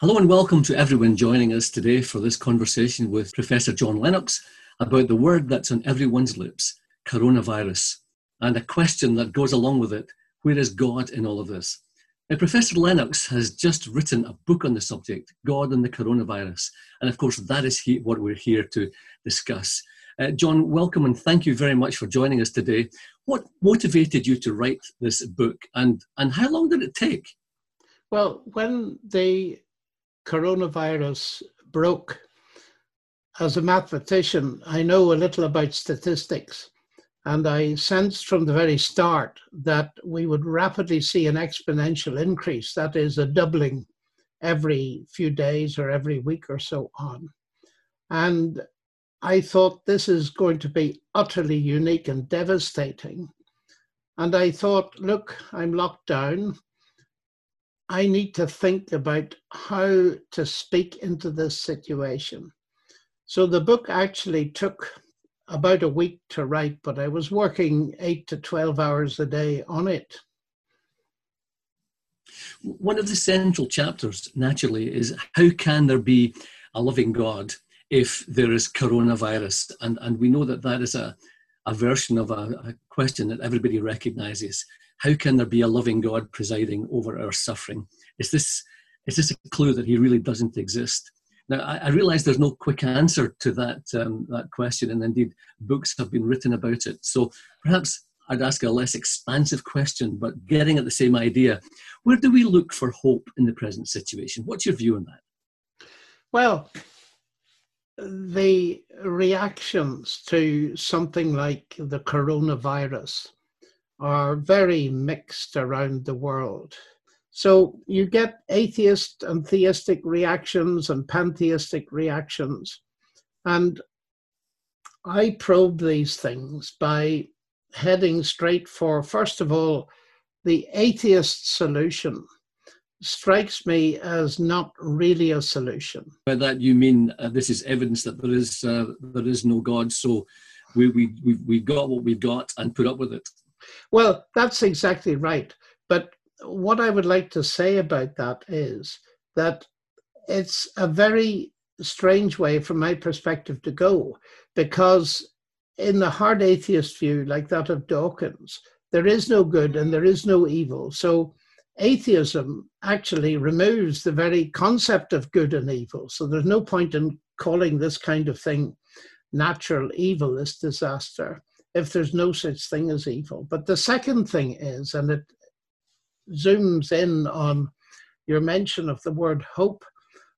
Hello and welcome to everyone joining us today for this conversation with Professor John Lennox about the word that's on everyone's lips, coronavirus, and a question that goes along with it where is God in all of this? Now, Professor Lennox has just written a book on the subject, God and the Coronavirus, and of course, that is he, what we're here to discuss. Uh, John, welcome and thank you very much for joining us today. What motivated you to write this book, and, and how long did it take? Well, when the coronavirus broke, as a mathematician, I know a little about statistics. And I sensed from the very start that we would rapidly see an exponential increase, that is, a doubling every few days or every week or so on. And I thought this is going to be utterly unique and devastating. And I thought, look, I'm locked down. I need to think about how to speak into this situation. So the book actually took about a week to write, but I was working eight to 12 hours a day on it. One of the central chapters, naturally, is how can there be a loving God if there is coronavirus? And, and we know that that is a, a version of a, a question that everybody recognizes how can there be a loving God presiding over our suffering? Is this, is this a clue that he really doesn't exist? Now, I, I realize there's no quick answer to that, um, that question, and indeed, books have been written about it. So perhaps I'd ask a less expansive question, but getting at the same idea. Where do we look for hope in the present situation? What's your view on that? Well, the reactions to something like the coronavirus are very mixed around the world. So you get atheist and theistic reactions and pantheistic reactions. And I probe these things by heading straight for, first of all, the atheist solution strikes me as not really a solution. By that you mean uh, this is evidence that there is uh, there is no God, so we we we we got what we've got and put up with it. Well, that's exactly right. But what I would like to say about that is that it's a very strange way, from my perspective, to go because in the hard atheist view, like that of Dawkins, there is no good and there is no evil. So atheism actually removes the very concept of good and evil. So there's no point in calling this kind of thing natural evil, this disaster if there's no such thing as evil. But the second thing is, and it zooms in on your mention of the word hope,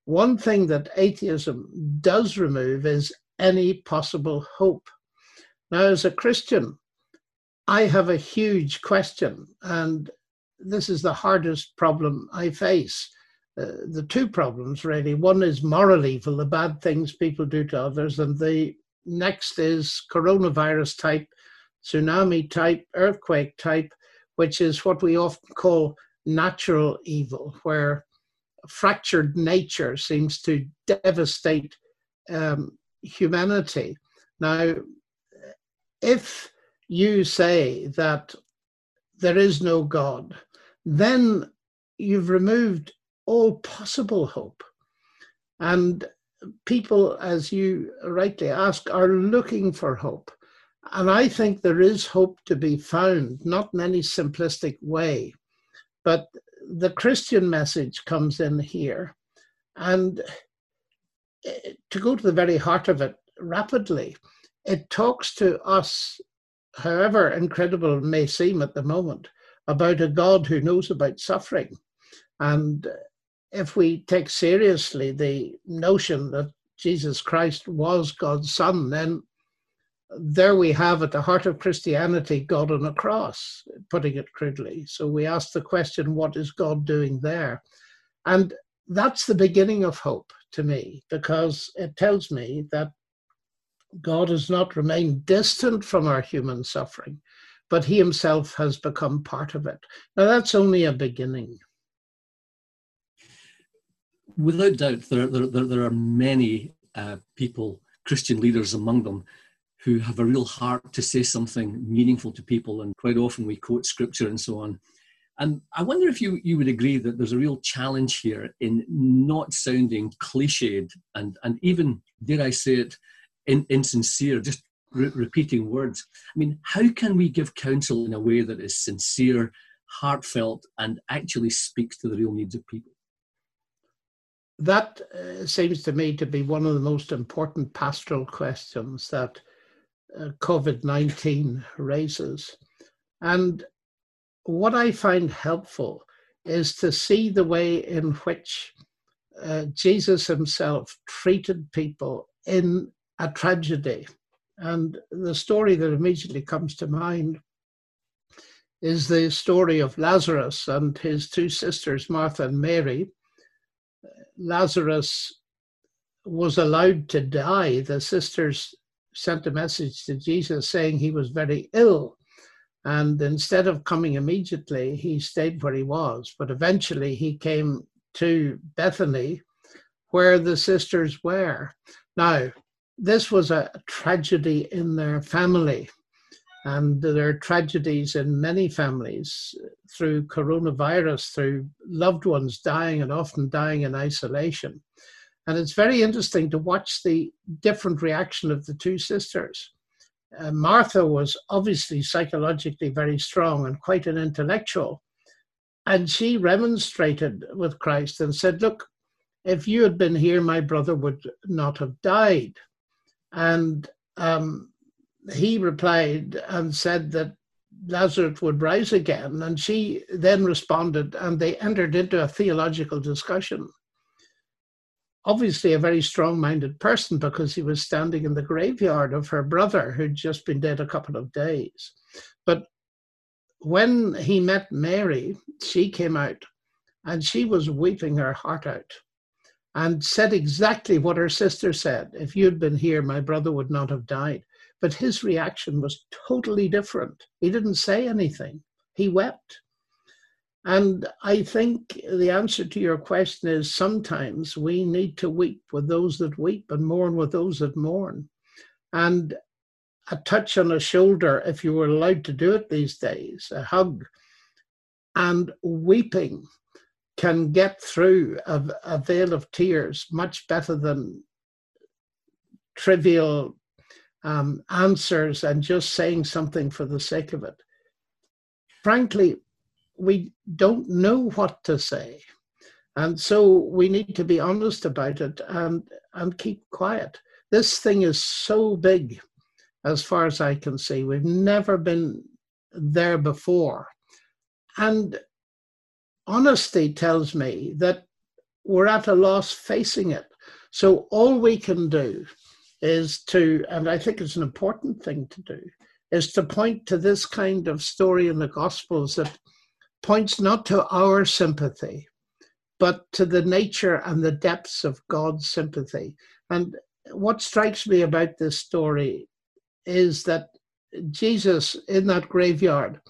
one thing that atheism does remove is any possible hope. Now, as a Christian, I have a huge question, and this is the hardest problem I face. Uh, the two problems, really. One is moral evil, the bad things people do to others, and the Next is coronavirus type, tsunami type, earthquake type, which is what we often call natural evil, where fractured nature seems to devastate um, humanity. Now, if you say that there is no God, then you've removed all possible hope. And people, as you rightly ask, are looking for hope. And I think there is hope to be found, not in any simplistic way, but the Christian message comes in here. And eh, to go to the very heart of it rapidly, it talks to us, however incredible it may seem at the moment, about a God who knows about suffering. And if we take seriously the notion that Jesus Christ was God's Son, then there we have at the heart of Christianity God on a cross, putting it crudely. So we ask the question, what is God doing there? And that's the beginning of hope to me, because it tells me that God has not remained distant from our human suffering, but he himself has become part of it. Now, that's only a beginning without doubt, there, there, there, there are many uh, people, Christian leaders among them, who have a real heart to say something meaningful to people. And quite often we quote scripture and so on. And I wonder if you, you would agree that there's a real challenge here in not sounding cliched and, and even, dare I say it, in, insincere, just re- repeating words. I mean, how can we give counsel in a way that is sincere, heartfelt, and actually speaks to the real needs of people? That uh, seems to me to be one of the most important pastoral questions that uh, COVID 19 raises. And what I find helpful is to see the way in which uh, Jesus himself treated people in a tragedy. And the story that immediately comes to mind is the story of Lazarus and his two sisters, Martha and Mary. Lazarus was allowed to die. The sisters sent a message to Jesus saying he was very ill. And instead of coming immediately, he stayed where he was. But eventually he came to Bethany, where the sisters were. Now, this was a tragedy in their family. And there are tragedies in many families through coronavirus, through loved ones dying and often dying in isolation. And it's very interesting to watch the different reaction of the two sisters uh, Martha was obviously psychologically very strong and quite an intellectual. And she remonstrated with Christ and said, Look, if you had been here, my brother would not have died. And um, he replied and said that Lazarus would rise again. And she then responded, and they entered into a theological discussion obviously a very strong minded person because he was standing in the graveyard of her brother who'd just been dead a couple of days. But when he met Mary, she came out and she was weeping her heart out and said exactly what her sister said. If you'd been here, my brother would not have died. But his reaction was totally different. He didn't say anything, he wept. And I think the answer to your question is sometimes we need to weep with those that weep and mourn with those that mourn. And a touch on a shoulder, if you were allowed to do it these days, a hug, and weeping can get through a, a veil of tears much better than trivial um, answers and just saying something for the sake of it. Frankly, we don't know what to say. And so we need to be honest about it and, and keep quiet. This thing is so big, as far as I can see. We've never been there before. And honesty tells me that we're at a loss facing it. So all we can do is to, and I think it's an important thing to do, is to point to this kind of story in the Gospels that points not to our sympathy, but to the nature and the depths of God's sympathy. And what strikes me about this story is that Jesus in that graveyard,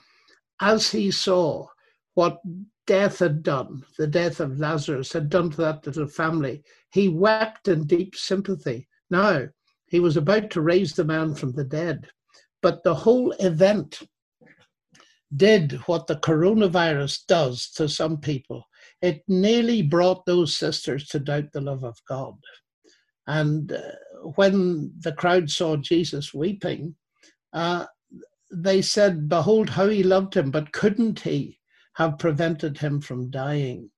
as he saw what death had done, the death of Lazarus had done to that little family, he wept in deep sympathy. Now, he was about to raise the man from the dead, but the whole event did what the coronavirus does to some people. It nearly brought those sisters to doubt the love of God. And uh, when the crowd saw Jesus weeping, uh, they said, Behold how he loved him, but couldn't he have prevented him from dying?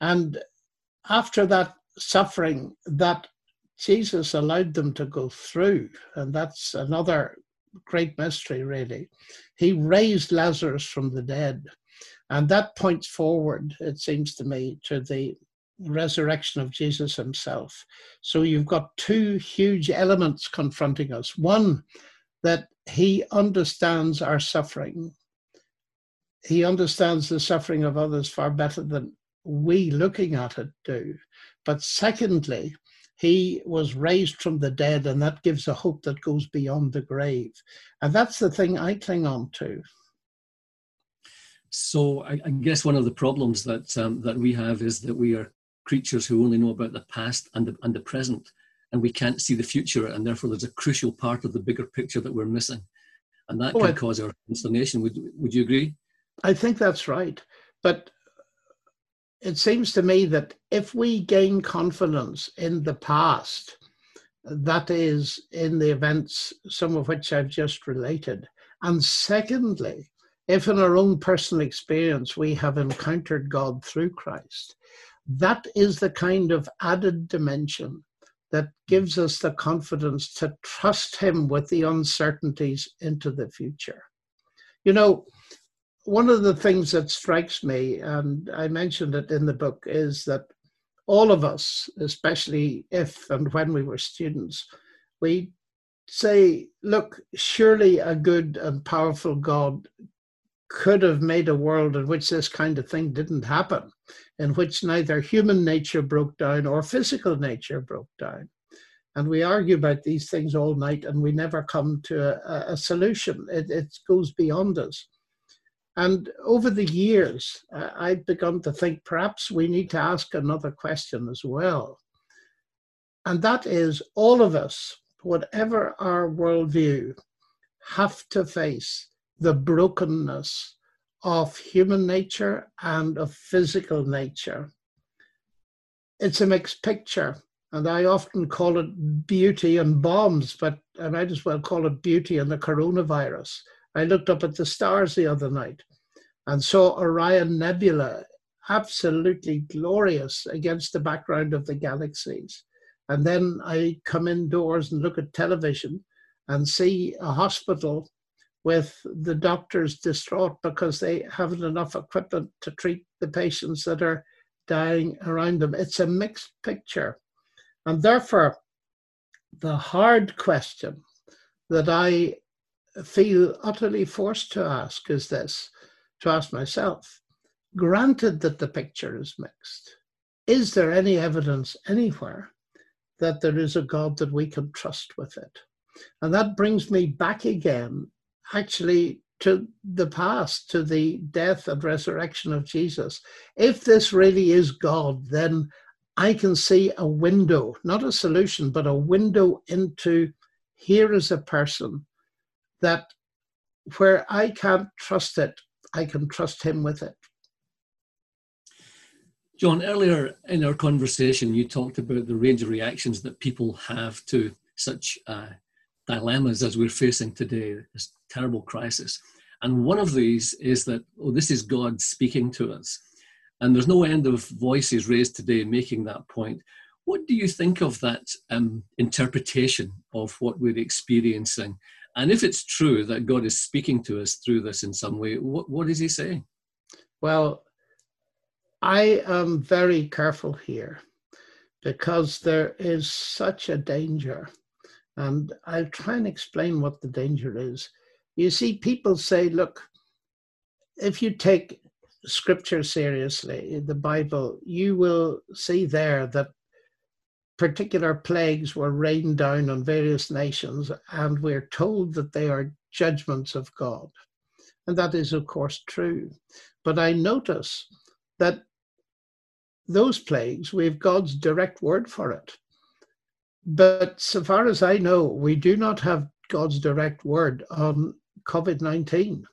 And after that suffering that Jesus allowed them to go through, and that's another great mystery, really. He raised Lazarus from the dead. And that points forward, it seems to me, to the resurrection of Jesus himself. So you've got two huge elements confronting us. One, that he understands our suffering. He understands the suffering of others far better than we looking at it do. But secondly, he was raised from the dead, and that gives a hope that goes beyond the grave. And that's the thing I cling on to. So I, I guess one of the problems that um, that we have is that we are creatures who only know about the past and the, and the present, and we can't see the future, and therefore there's a crucial part of the bigger picture that we're missing, and that oh, can I, cause our consternation. Would Would you agree? I think that's right. But it seems to me that if we gain confidence in the past, that is in the events, some of which I've just related, and secondly, if in our own personal experience we have encountered God through Christ, that is the kind of added dimension that gives us the confidence to trust Him with the uncertainties into the future. You know, one of the things that strikes me, and I mentioned it in the book, is that all of us, especially if and when we were students, we say, look, surely a good and powerful God could have made a world in which this kind of thing didn't happen, in which neither human nature broke down or physical nature broke down. And we argue about these things all night and we never come to a, a solution. It, it, goes beyond us. And over the years, uh, I've begun to think perhaps we need to ask another question as well. And that is all of us, whatever our worldview, have to face the brokenness of human nature and of physical nature. It's a mixed picture, and I often call it beauty and bombs, but I might as well call it beauty and the coronavirus. I looked up at the stars the other night and saw Orion Nebula, absolutely glorious against the background of the galaxies. And then I come indoors and look at television and see a hospital with the doctors distraught because they haven't enough equipment to treat the patients that are dying around them. It's a mixed picture. And therefore, the hard question that I feel utterly forced to ask is this to ask myself granted that the picture is mixed, is there any evidence anywhere that there is a God that we can trust with it? And that brings me back again actually to the past, to the death and resurrection of Jesus. If this really is God, then I can see a window, not a solution, but a window into here is a person that where I can't trust it, I can trust him with it. John, earlier in our conversation, you talked about the range of reactions that people have to such uh, dilemmas as we're facing today, this terrible crisis. And one of these is that, oh, this is God speaking to us. And there's no end of voices raised today making that point. What do you think of that um, interpretation of what we're experiencing? And if it's true that God is speaking to us through this in some way, what, what is He saying? Well, I am very careful here because there is such a danger and I'll try and explain what the danger is. You see, people say, look, if you take scripture seriously, the Bible, you will see there that particular plagues were rained down on various nations, and we're told that they are judgments of God. And that is, of course, true. But I notice that those plagues, we have God's direct word for it. But so far as I know, we do not have God's direct word on COVID 19.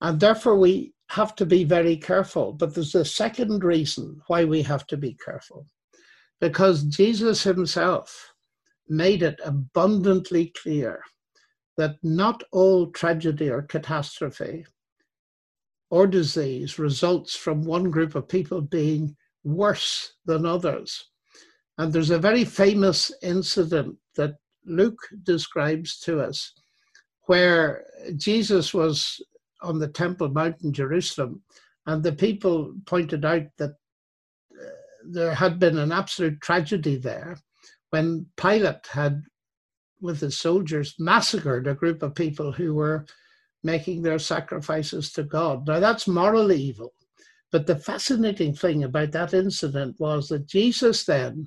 And therefore, we have to be very careful. But there's a second reason why we have to be careful because Jesus himself made it abundantly clear that not all tragedy or catastrophe or disease results from one group of people being worse than others. And there's a very famous incident that Luke describes to us where Jesus was on the Temple Mount in Jerusalem, and the people pointed out that there had been an absolute tragedy there when Pilate had, with his soldiers, massacred a group of people who were making their sacrifices to God. Now, that's morally evil. But the fascinating thing about that incident was that Jesus then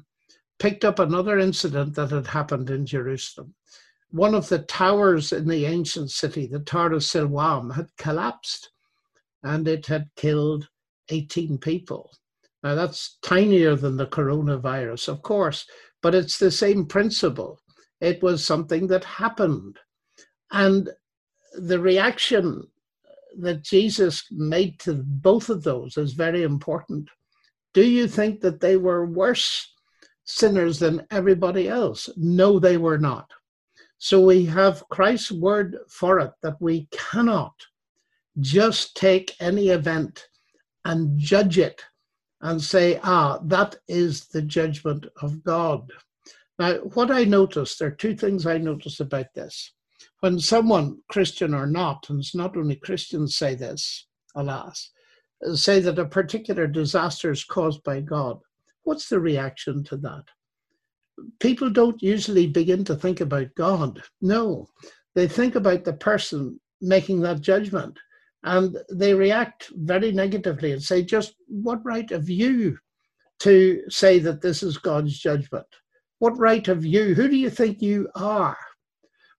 picked up another incident that had happened in Jerusalem. One of the towers in the ancient city, the Tower of Siloam, had collapsed and it had killed 18 people. Now, that's tinier than the coronavirus, of course, but it's the same principle. It was something that happened. And the reaction that Jesus made to both of those is very important. Do you think that they were worse sinners than everybody else? No, they were not. So we have Christ's word for it that we cannot just take any event and judge it and say, ah, that is the judgment of God. Now, what I noticed, there are two things I notice about this. When someone, Christian or not, and it's not only Christians say this, alas, say that a particular disaster is caused by God, what's the reaction to that? People don't usually begin to think about God. No, they think about the person making that judgment and they react very negatively and say, just what right have you to say that this is God's judgment? What right have you? Who do you think you are?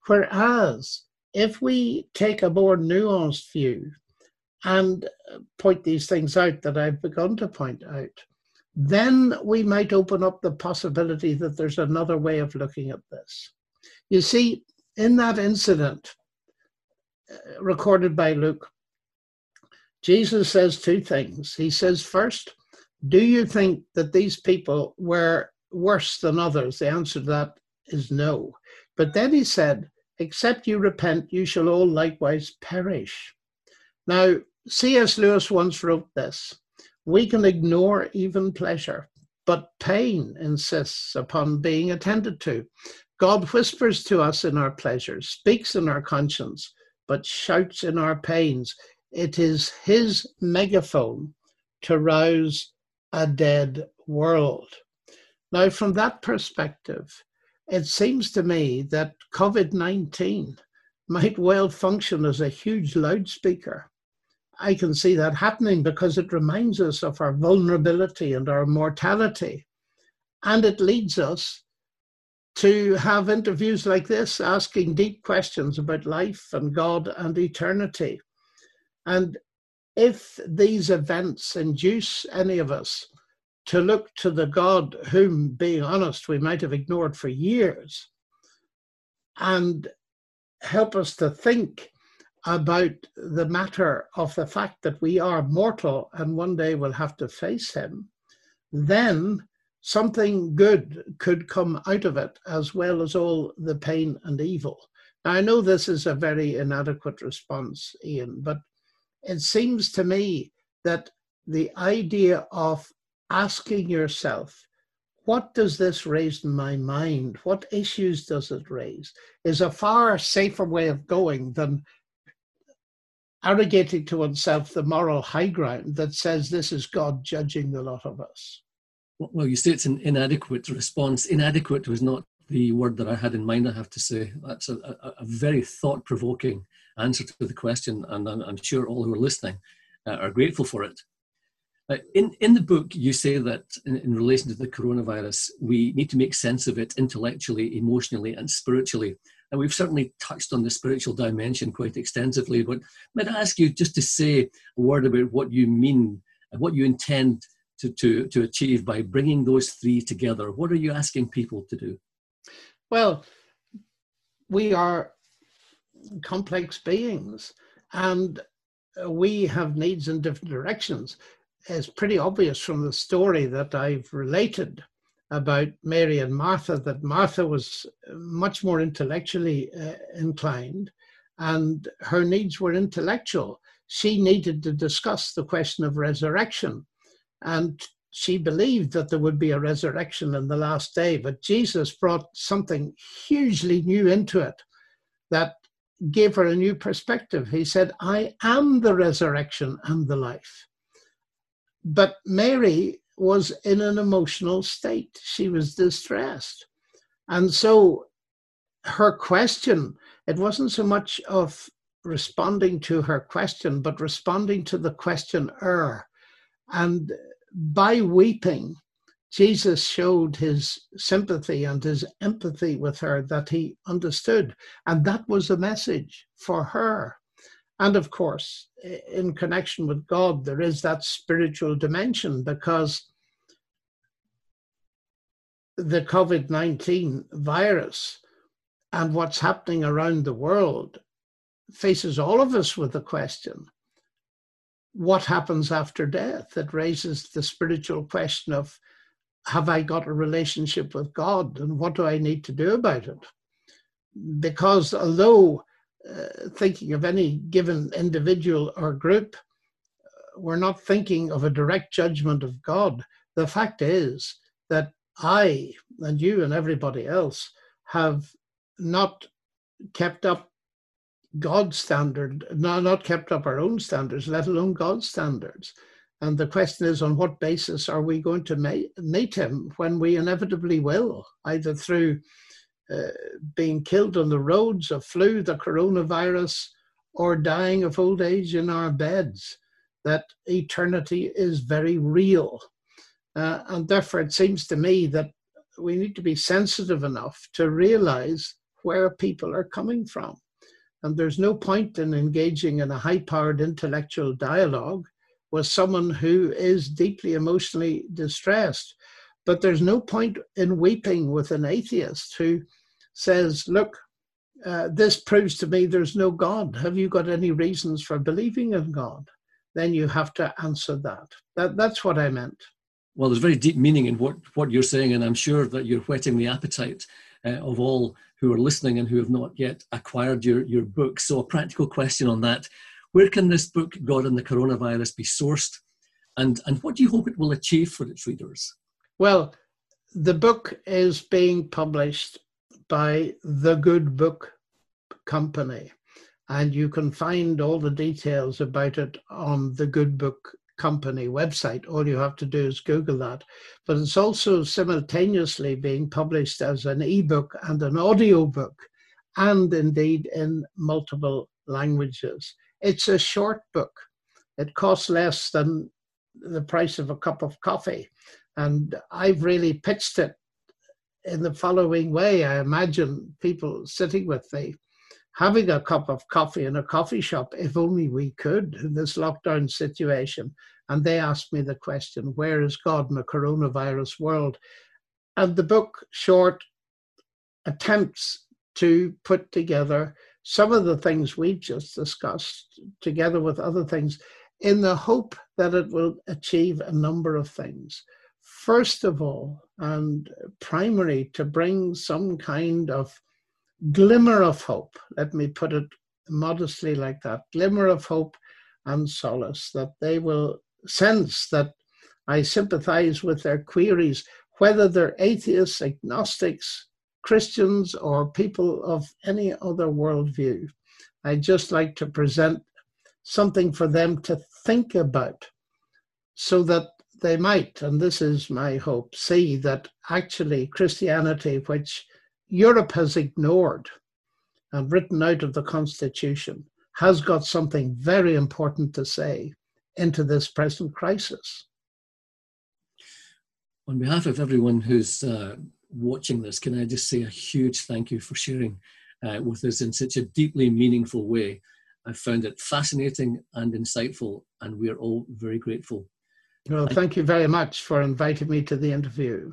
Whereas if we take a more nuanced view and point these things out that I've begun to point out, then we might open up the possibility that there's another way of looking at this. You see, in that incident uh, recorded by Luke, Jesus says two things. He says, first, do you think that these people were worse than others? The answer to that is no. But then he said, except you repent, you shall all likewise perish. Now, C.S. Lewis once wrote this We can ignore even pleasure, but pain insists upon being attended to. God whispers to us in our pleasures, speaks in our conscience, but shouts in our pains. It is his megaphone to rouse a dead world. Now, from that perspective, it seems to me that COVID 19 might well function as a huge loudspeaker. I can see that happening because it reminds us of our vulnerability and our mortality. And it leads us to have interviews like this, asking deep questions about life and God and eternity. And if these events induce any of us to look to the God whom, being honest, we might have ignored for years, and help us to think about the matter of the fact that we are mortal and one day will have to face Him, then something good could come out of it as well as all the pain and evil. Now, I know this is a very inadequate response, Ian, but it seems to me that the idea of asking yourself, what does this raise in my mind? What issues does it raise? Is a far safer way of going than arrogating to oneself the moral high ground that says this is God judging the lot of us. Well, you say it's an inadequate response. Inadequate was not the word that I had in mind, I have to say. That's a, a, a very thought provoking answer to the question, and I'm, sure all who are listening uh, are grateful for it. Uh, in, in the book, you say that in, in, relation to the coronavirus, we need to make sense of it intellectually, emotionally, and spiritually. And we've certainly touched on the spiritual dimension quite extensively, but might I ask you just to say a word about what you mean and what you intend to, to, to achieve by bringing those three together? What are you asking people to do? Well, we are complex beings and we have needs in different directions. It's pretty obvious from the story that I've related about Mary and Martha that Martha was much more intellectually uh, inclined and her needs were intellectual. She needed to discuss the question of resurrection and she believed that there would be a resurrection in the last day, but Jesus brought something hugely new into it that gave her a new perspective. He said, I am the resurrection and the life. But Mary was in an emotional state. She was distressed. And so her question, it wasn't so much of responding to her question, but responding to the questioner. And by weeping, Jesus showed his sympathy and his empathy with her that he understood. And that was a message for her. And of course, in connection with God, there is that spiritual dimension because the COVID 19 virus and what's happening around the world faces all of us with the question what happens after death. It raises the spiritual question of have I got a relationship with God and what do I need to do about it? Because although uh, thinking of any given individual or group, we're not thinking of a direct judgment of God. The fact is that I and you and everybody else have not kept up God's standard, not, not kept up our own standards, let alone God's standards. And the question is, on what basis are we going to meet him when we inevitably will, either through uh, being killed on the roads of flu, the coronavirus, or dying of old age in our beds? That eternity is very real. Uh, and therefore, it seems to me that we need to be sensitive enough to realize where people are coming from. And there's no point in engaging in a high powered intellectual dialogue with someone who is deeply emotionally distressed. But there's no point in weeping with an atheist who says, Look, uh, this proves to me there's no God. Have you got any reasons for believing in God? Then you have to answer that. that that's what I meant. Well, there's very deep meaning in what, what you're saying, and I'm sure that you're whetting the appetite uh, of all who are listening and who have not yet acquired your, your book. So, a practical question on that where can this book, God and the Coronavirus, be sourced? And, and what do you hope it will achieve for its readers? Well, the book is being published by the Good Book Company, and you can find all the details about it on the Good Book company website. All you have to do is Google that. But it's also simultaneously being published as an ebook and an audio book, and indeed in multiple languages. It's a short book. It costs less than the price of a cup of coffee. And I've really pitched it in the following way. I imagine people sitting with me having a cup of coffee in a coffee shop, if only we could in this lockdown situation. And they asked me the question, where is God in a coronavirus world? And the book, short, attempts to put together some of the things we just discussed, together with other things, in the hope that it will achieve a number of things. First of all, and primary, to bring some kind of glimmer of hope. Let me put it modestly like that glimmer of hope and solace that they will sense that I sympathize with their queries, whether they're atheists, agnostics, Christians, or people of any other worldview. I just like to present something for them to think about so that they might, and this is my hope, see that actually Christianity, which Europe has ignored and written out of the Constitution has got something very important to say into this present crisis. On behalf of everyone who's uh, watching this, can I just say a huge thank you for sharing uh, with us in such a deeply meaningful way. I found it fascinating and insightful, and we're all very grateful. Well, thank you very much for inviting me to the interview.